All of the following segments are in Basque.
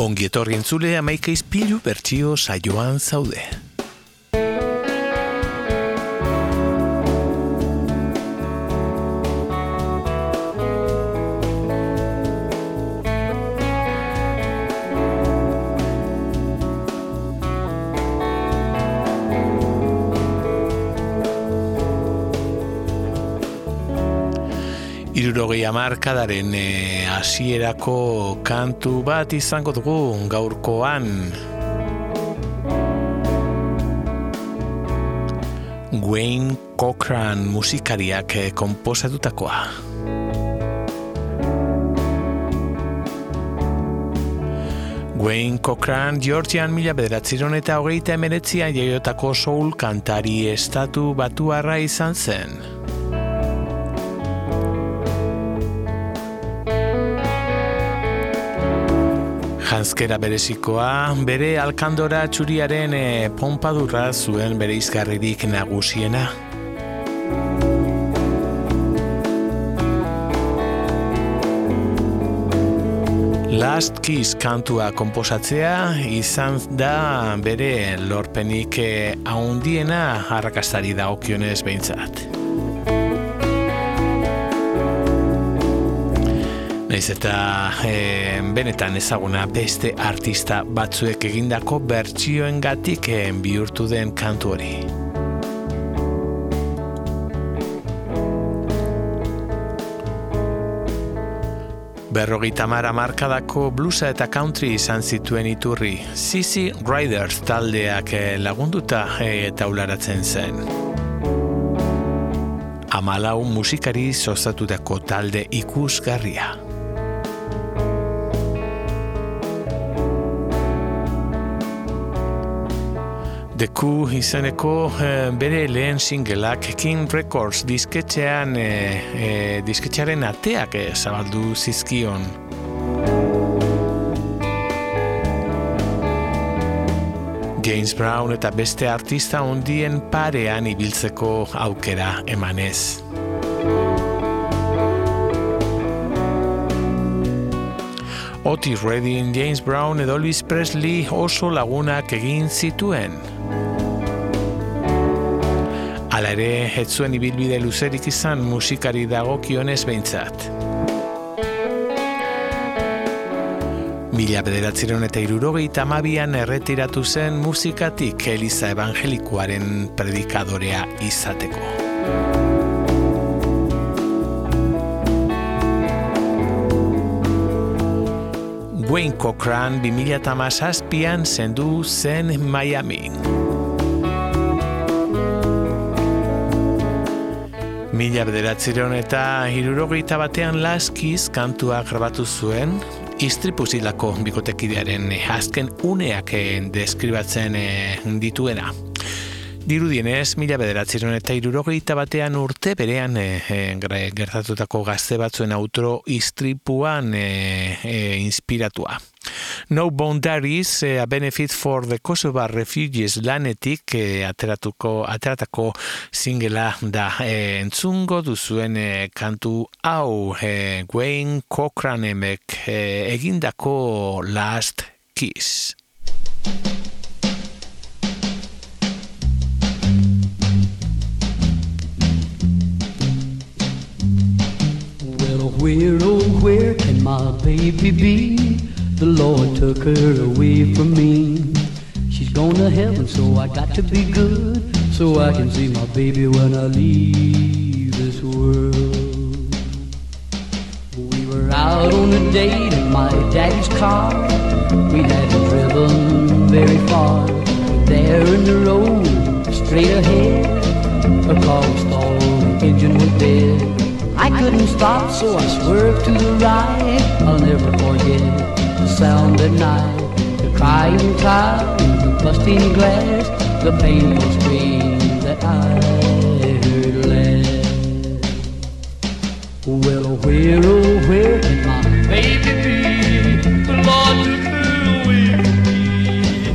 Ongi etorri entzule amaika izpilu bertxio saioan zaude. Amarkadaren e, hasierako kantu bat izango dugu gaurkoan. Wayne Cochran musikariak e, komposatutakoa. Wayne Cochran Georgian mila bederatziron eta hogeita emeretzian jaiotako soul kantari estatu batuarra izan zen. Janskera berezikoa, bere alkandora txuriaren e, pompadurra zuen bere izgarririk nagusiena. Last Kiss kantua komposatzea izan da bere lorpenik eh, haundiena harrakastari da okionez behintzat. Naiz eta e, benetan ezaguna beste artista batzuek egindako bertsioen gatik e, bihurtu den kantu hori. Berrogeita mara markadako blusa eta country izan zituen iturri. Sisi Riders taldeak eh, lagunduta e, taularatzen zen. Amalau musikari zozatutako talde ikusgarria. Coup izeneko eh, bere lehen singleak King Records disketxean e, e, disketxearen ateak e, zabaldu zizkion. James Brown eta beste artista ondien parean ibiltzeko aukera emanez. Otis Redding, James Brown edo Elvis Presley oso lagunak egin zituen. Hala ere, ez zuen ibilbide luzerik izan musikari dagokionez behintzat. Mila bederatziron eta irurogei tamabian erretiratu zen musikatik Eliza Evangelikoaren predikadorea izateko. Wayne Cochran 2008an zendu zen Miami. Mila bederatziron eta hirurogeita batean laskiz kantua grabatu zuen, istripuzilako bikotekidearen azken uneak deskribatzen eh, dituena. Dirudienez, mila bederatzeron eta irurogeita batean urte berean e, e, gertatutako gazte batzuen autoro istripuan e, e, inspiratua. No Boundaries, a benefit for the Kosovo refugees lanetik e, ateratuko, ateratako singela da e, entzungo duzuen e, kantu hau e, Wayne Cochranemek e, egindako Last Kiss. Where, oh, where can my baby be? The Lord took her away from me. She's gone to heaven, so I got to be good. So I can see my baby when I leave this world. We were out on a date in my daddy's car. We hadn't driven very far. There in the road, straight ahead, a car was stalled, the engine was dead. I couldn't stop, so I swerved to the right. I'll never forget the sound at night, the crying child, the busting glass, the painful scream that I heard last. Well, where, oh, where can my baby be? The Lord took her away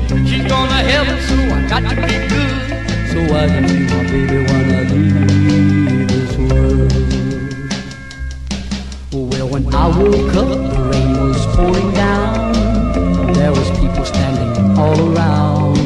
from me. She's gone to heaven, so I got to be good, so I can see my baby woke up, the rain was pouring down. There was people standing all around.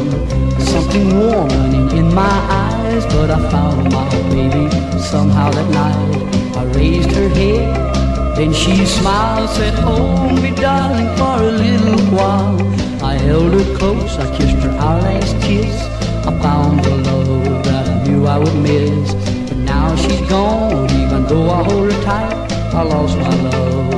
Something warm running in my eyes, but I found my baby somehow that night. I raised her head, then she smiled, said, Hold me, darling, for a little while. I held her close, I kissed her our last kiss. I found the love that I knew I would miss. But now she's gone, even though I hold her tight, I lost my love.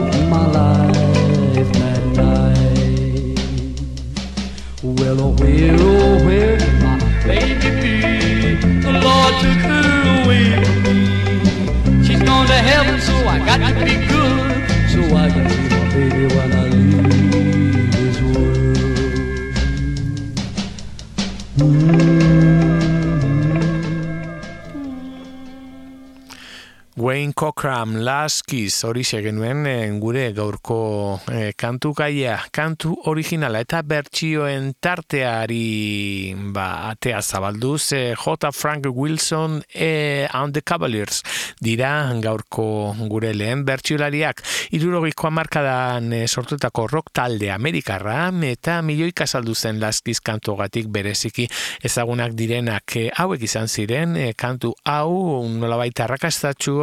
Last Kiss, hori genuen eh, gure gaurko eh, kantu gaia, kantu originala eta bertsioen tarteari ba, atea zabalduz, eh, J. Frank Wilson e, and the Cavaliers dira gaurko gure lehen bertsiolariak. Irurogiko amarkadan e, sortutako rock talde Amerikarra eta milioika saldu zen Last Kiss kantugatik bereziki ezagunak direnak e, hauek izan ziren, e, kantu hau nolabait arrakastatxu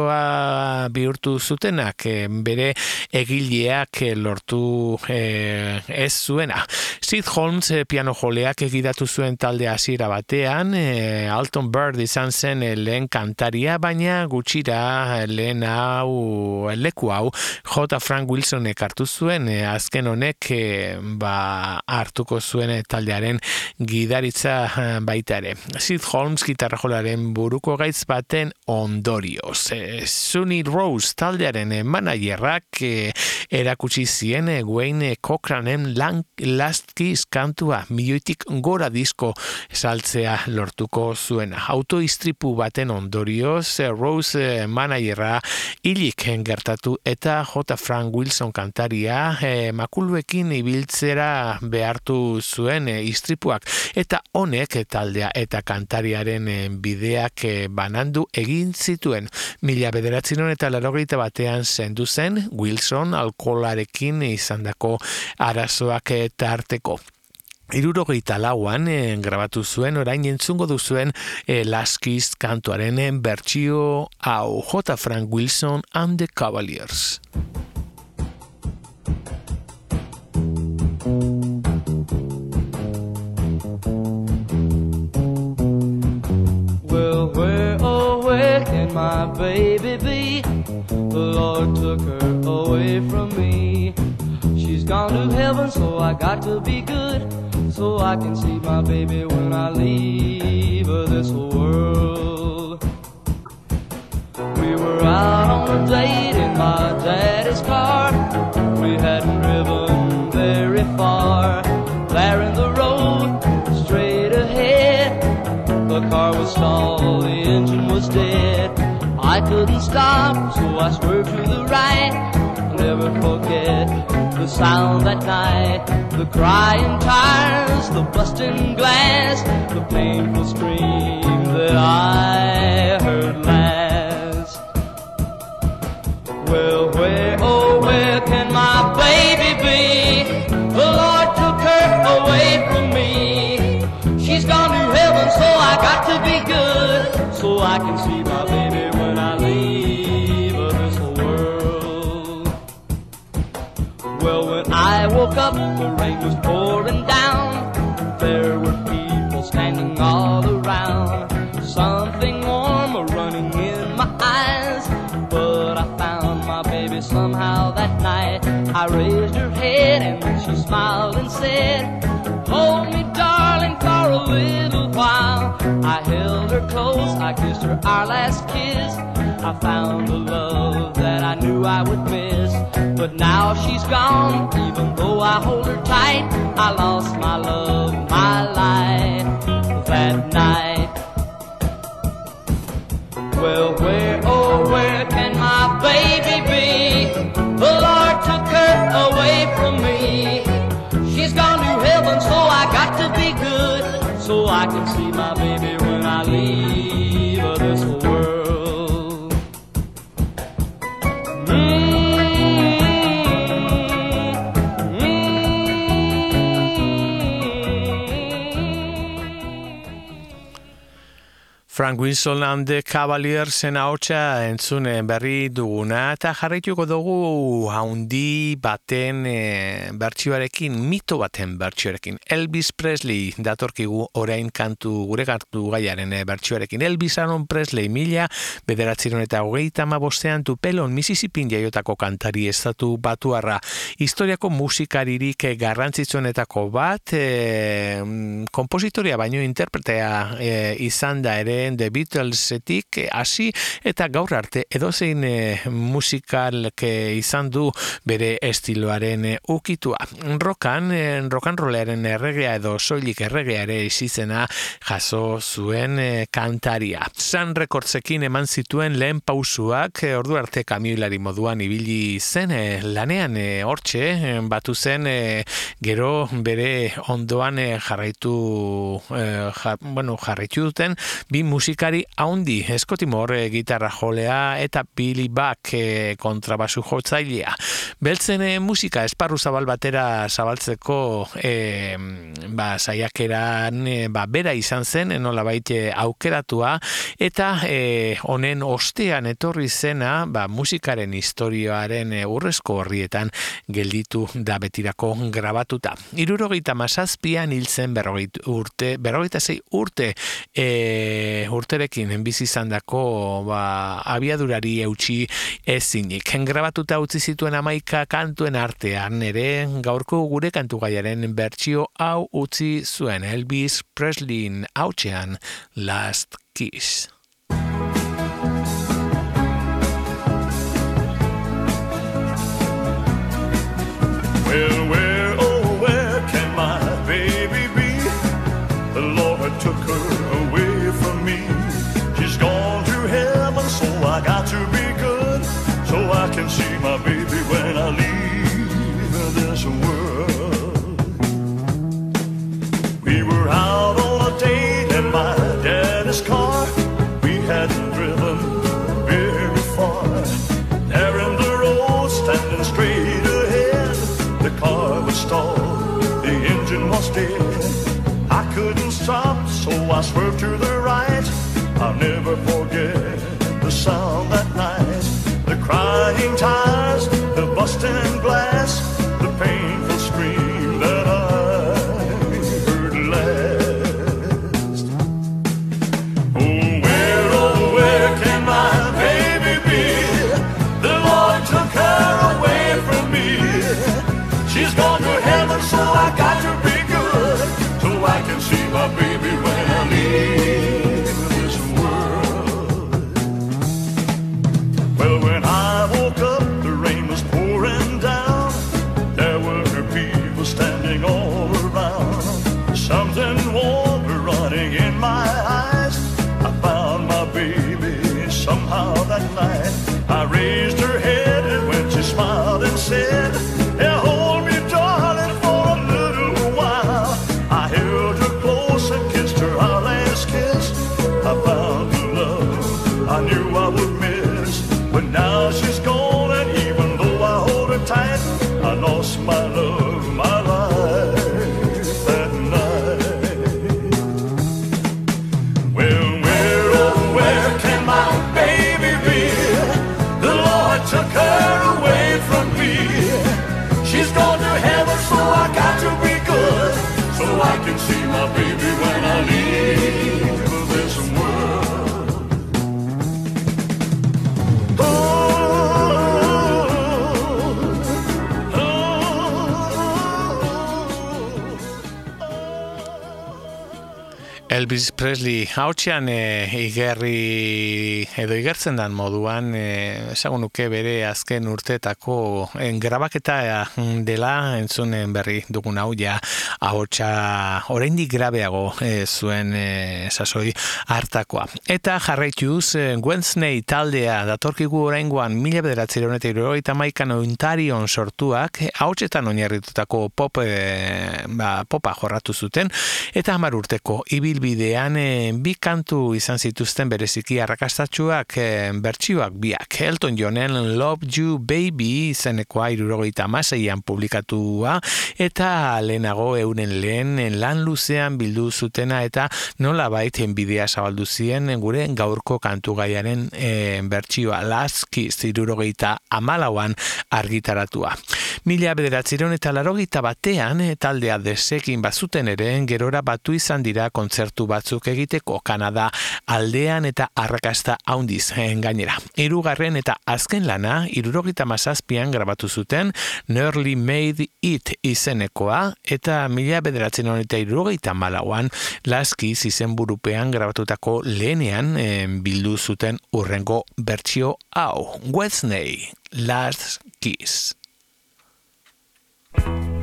bihurtu zutenak e, bere egileak e, lortu e, ez zuena. Sid Holmes piano joleak egidatu zuen talde hasiera batean, e, Alton Bird izan zen lehen kantaria, baina gutxira lehen hau leku hau J. Frank Wilson ekartu zuen, e, azken honek e, ba, hartuko zuen taldearen gidaritza baita ere. Sid Holmes gitarra buruko gaitz baten ondorioz. E, Sunny Rose taldearen managerrak eh, erakutsi zien eh, Wayne Cochranen lan Last Kiss kantua milioitik gora disko saltzea lortuko zuen. Autoistripu baten ondorioz eh, Rose managerra hilik gertatu eta J. Frank Wilson kantaria makuluekin ibiltzera behartu zuen istripuak eta honek taldea eta kantariaren bideak banandu egin zituen. Mila bederatzen eta larogeita batean zendu zen Wilson alkolarekin izandako arazoak eta arteko. Irurogeita lauan eh, grabatu zuen orain entzungo duzuen eh, Laskiz kantuaren eh, bertsio hau J. Frank Wilson and the Cavaliers. My baby be? The Lord took her away from me. She's gone to heaven, so I got to be good. So I can see my baby when I leave this world. We were out on a date in my daddy's I couldn't stop, so I swerved to the right. I'll Never forget the sound that night, the crying tires, the busting glass, the painful scream that I heard last. Well, where, oh, where can my baby be? The Lord took her away from me. She's gone to heaven, so I got to be good, so I can see my baby woke up, the rain was pouring down. There were people standing all around. Something warm running in my eyes. But I found my baby somehow that night. I raised her head and she smiled and said, Hold me, little while. I held her close, I kissed her our last kiss. I found a love that I knew I would miss. But now she's gone, even though I hold her tight. I lost my love, my life that night. Well, where, oh, where can my baby be? The Lord took her away from me. She's gone to heaven, so I got to be good. So I can see my baby when I leave Frank Wilson and the Cavaliers haotxa entzune berri duguna eta jarraituko dugu haundi baten e, bertsioarekin, mito baten bertsioarekin. Elvis Presley datorkigu orain kantu gure kantu gaiaren e, bertsioarekin. Elvis Aaron Presley mila bederatziron eta hogeita ma bostean tupelon Mississippi jaiotako kantari estatu batuarra. Historiako musikaririk garrantzitsuenetako bat e, kompositoria baino interpretea e, izan da ere The Beatlesetik hasi eta gaur arte edozein e, musikal izan du bere estiloaren e, ukitua. Rokan, e, rokan rolearen erregea edo soilik erregeare izizena jaso zuen e, kantaria. San rekordzekin eman zituen lehen pausuak e, ordu arte kamioilari moduan ibili zen e, lanean e, hortxe batu zen gero bere ondoan e, jarraitu e, bueno, jarraitu duten bi musikari haundi, Moore eh, gitarra jolea eta Billy Buck e, kontrabasu jotzailea. Beltzen e, musika esparru zabal batera zabaltzeko e, ba, saiakeran ba, bera izan zen, nola baite aukeratua, eta honen ostean etorri zena ba, musikaren historioaren e, urrezko horrietan gelditu da betirako grabatuta. Irurogeita masazpian hil zen berrogeita urte, berrogeita zei urte e, urterekin bizi izandako ba, abiadurari eutxi ezinik. Grabatuta utzi zituen amaika kantuen artean ere gaurko gure kantu gaiaren bertsio hau utzi zuen Elvis Presley hautxean Last Kiss. I swerved to the right. I'll never forget the sound that night The crying tires, the busting glass, Elvis Presley hautxean e, igerri edo igertzen dan moduan e, esagun nuke bere azken urteetako en, grabaketa dela entzunen berri dugun hau ja hautsa oraindik grabeago e, zuen e, sasoi hartakoa. Eta jarraituz e, Wednesday taldea datorkigu oraingoan mila bederatzera honetan eta maikan ointarion sortuak hautsetan oinarritutako pop, e, ba, popa jorratu zuten eta hamar urteko ibil ibilbidean e, bi kantu izan zituzten bereziki arrakastatxuak e, bertsioak biak. Elton Johnen Love You Baby izenekoa irurogeita maseian publikatua eta lehenago euren lehen lan luzean bildu zutena eta nola baiten bidea zabaldu zien gure gaurko kantu gaiaren e, bertsioa laski zirurogeita amalauan argitaratua. Mila bederatziron eta larogeita batean taldea desekin bazuten ere gerora batu izan dira kontzertu batzuk egiteko Kanada aldean eta arrakasta haundiz gainera. Hirugarren eta azken lana, irurogita mazazpian grabatu zuten Nearly Made It izenekoa eta mila bederatzen honetan irurogita malauan laski izen burupean grabatutako lehenean bildu zuten urrengo bertsio hau. Wednesday, Last Kiss. Thank you.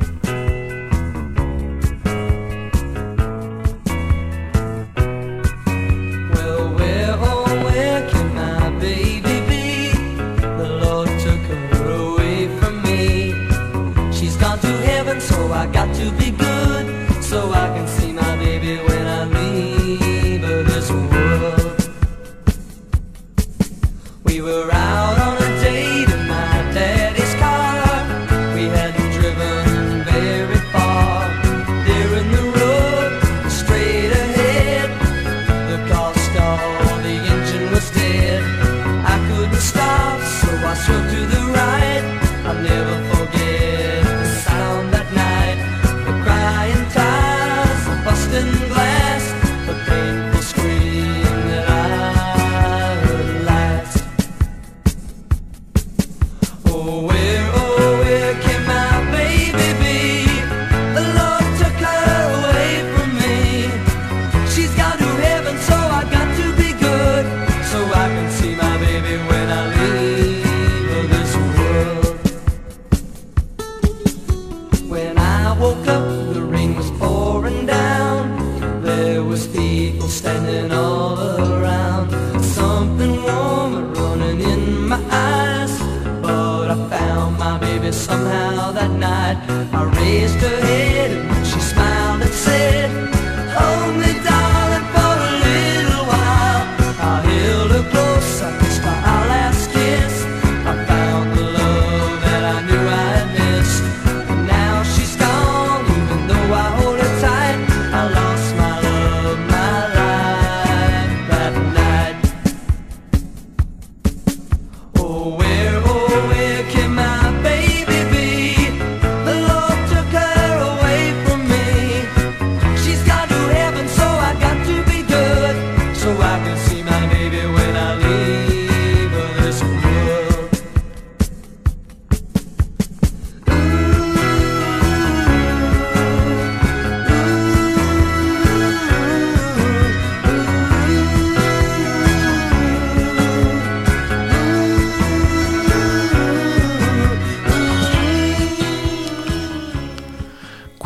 I swim to the right. I never thought.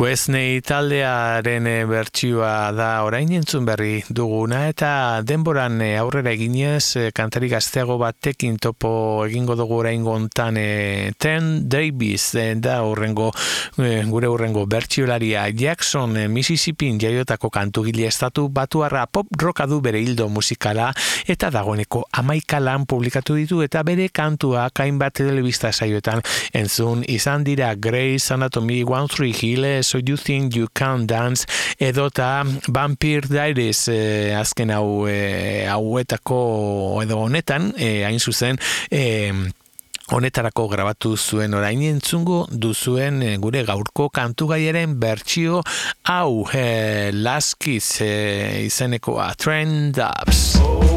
Disney taldearen eh, bertsioa da orain entzun berri duguna eta denboran eh, aurrera eginez eh, kantari gazteago batekin topo egingo dugu orain gontan Ten Davis da urrengo gure urrengo bertsiolaria. Jackson Mississippi jaiotako kantu gile estatu batuarra pop roka du bere hildo musikala eta dagoeneko amaika lan publikatu ditu eta bere kantua kain bat telebista saioetan entzun izan dira. Grace Anatomy One Three Hill Soy You Think You Can Dance edota Vampire Diaries eh, azken hau eh, hauetako edo honetan eh, hain zuzen eh, honetarako grabatu zuen orain. Entzungo duzuen gure gaurko kantugaiaren bertsio hau eh, laskiz eh, izeneko a trend ups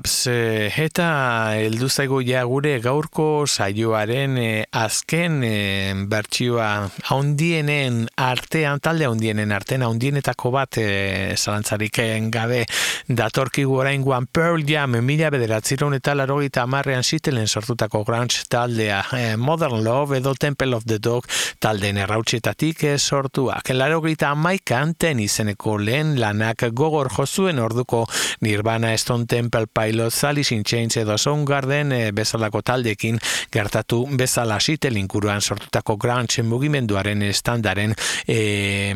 eh, Dubs eh, eta heldu zaigu ja gure gaurko saioaren eh, azken eh, bertsioa haundienen artean, talde haundienen artean, haundienetako bat eh, zalantzarik gabe datorkigu orain guan Pearl Jam mila bederatziron eta larogita amarrean zitelen sortutako grunge taldea eh, Modern Love edo Temple of the Dog talden errautxetatik eh, sortuak. Larogita amaikan ten izeneko lehen lanak gogor jozuen orduko Nirvana, Stone Temple Pilots, Alice in Chains edo Soundgarden e, bezalako taldekin gertatu bezala sitel inkuruan sortutako grunge mugimenduaren estandaren e,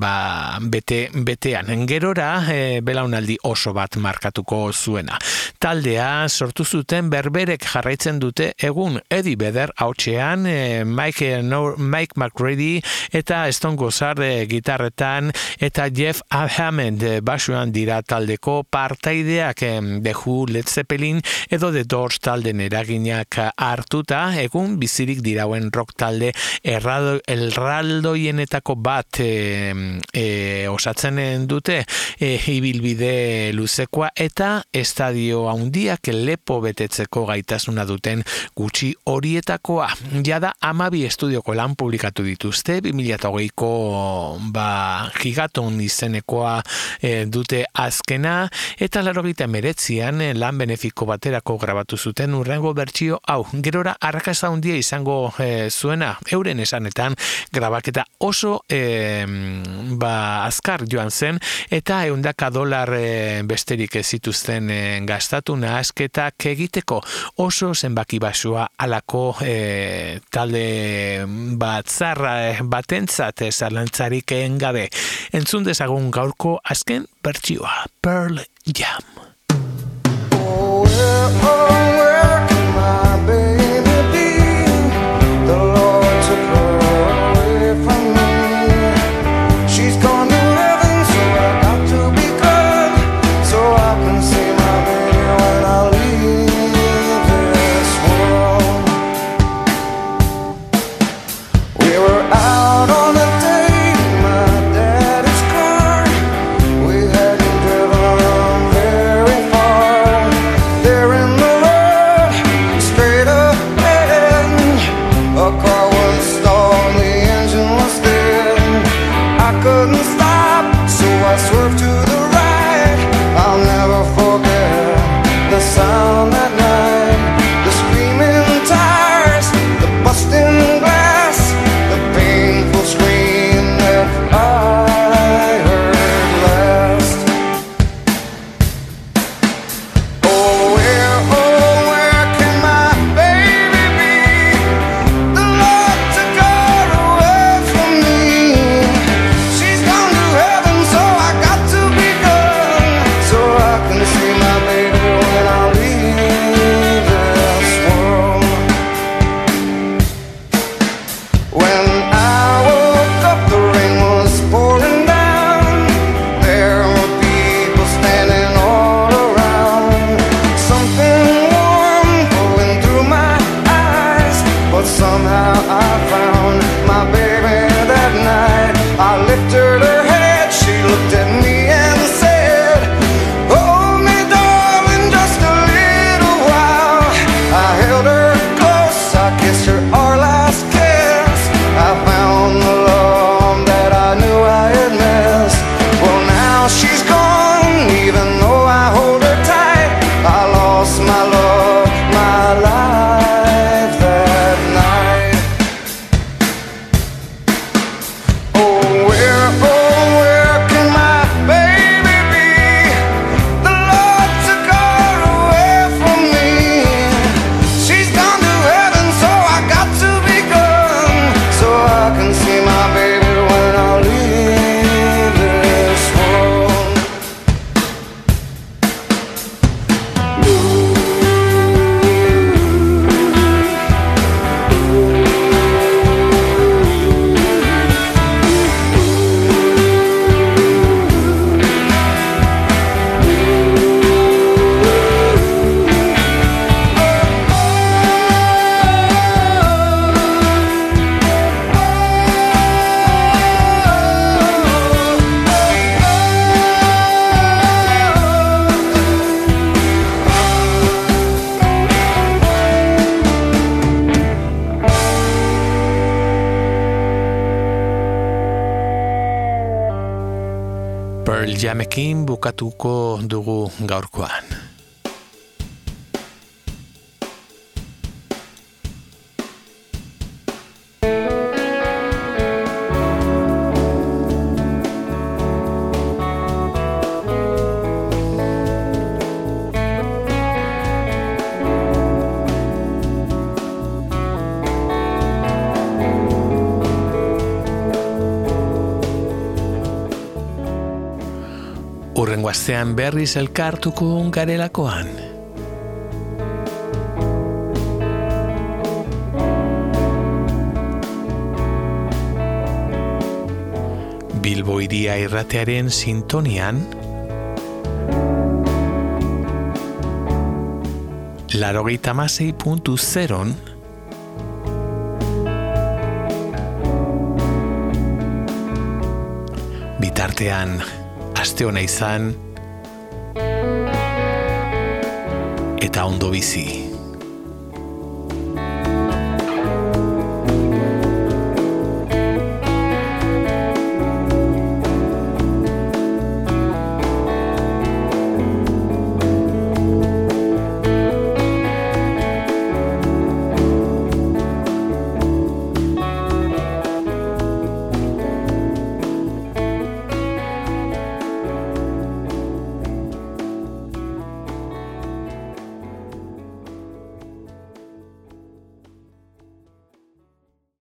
ba, bete, betean. Gerora e, belaunaldi oso bat markatuko zuena. Taldea sortu zuten berberek jarraitzen dute egun Eddie Beder hautxean e, Mike, no, Mike McReady eta Stone Gossard e, gitarretan eta Jeff Hammond e, basuan dira taldeko par partaideak The Who, Led Zeppelin edo The Doors talden eraginak hartuta, egun bizirik dirauen rock talde errado, elraldoienetako bat e, e, osatzen dute e, ibilbide luzekoa eta estadio handiak lepo betetzeko gaitasuna duten gutxi horietakoa. Jada amabi estudioko lan publikatu dituzte, 2008ko ba, gigaton izenekoa e, dute azkena eta laro gita meretzian lan benefiko baterako grabatu zuten urrengo bertsio hau, gerora arrakasta handia izango e, zuena, euren esanetan grabaketa oso e, ba, azkar joan zen eta eundaka dolar e, besterik ez zituzten e, gastatu nahazketak egiteko oso zenbaki basua alako e, talde bat zarra batentzat zalantzarik gabe. Entzun dezagun gaurko azken bertsioa, Pearl Jam. own way. Jamekin bukatuko dugu gaurkoan. Astean berriz elkartuko garelakoan. Bilbo iria irratearen sintonian Larogeita masei puntu zeron Bitartean aste hona izan eta ondo bizi.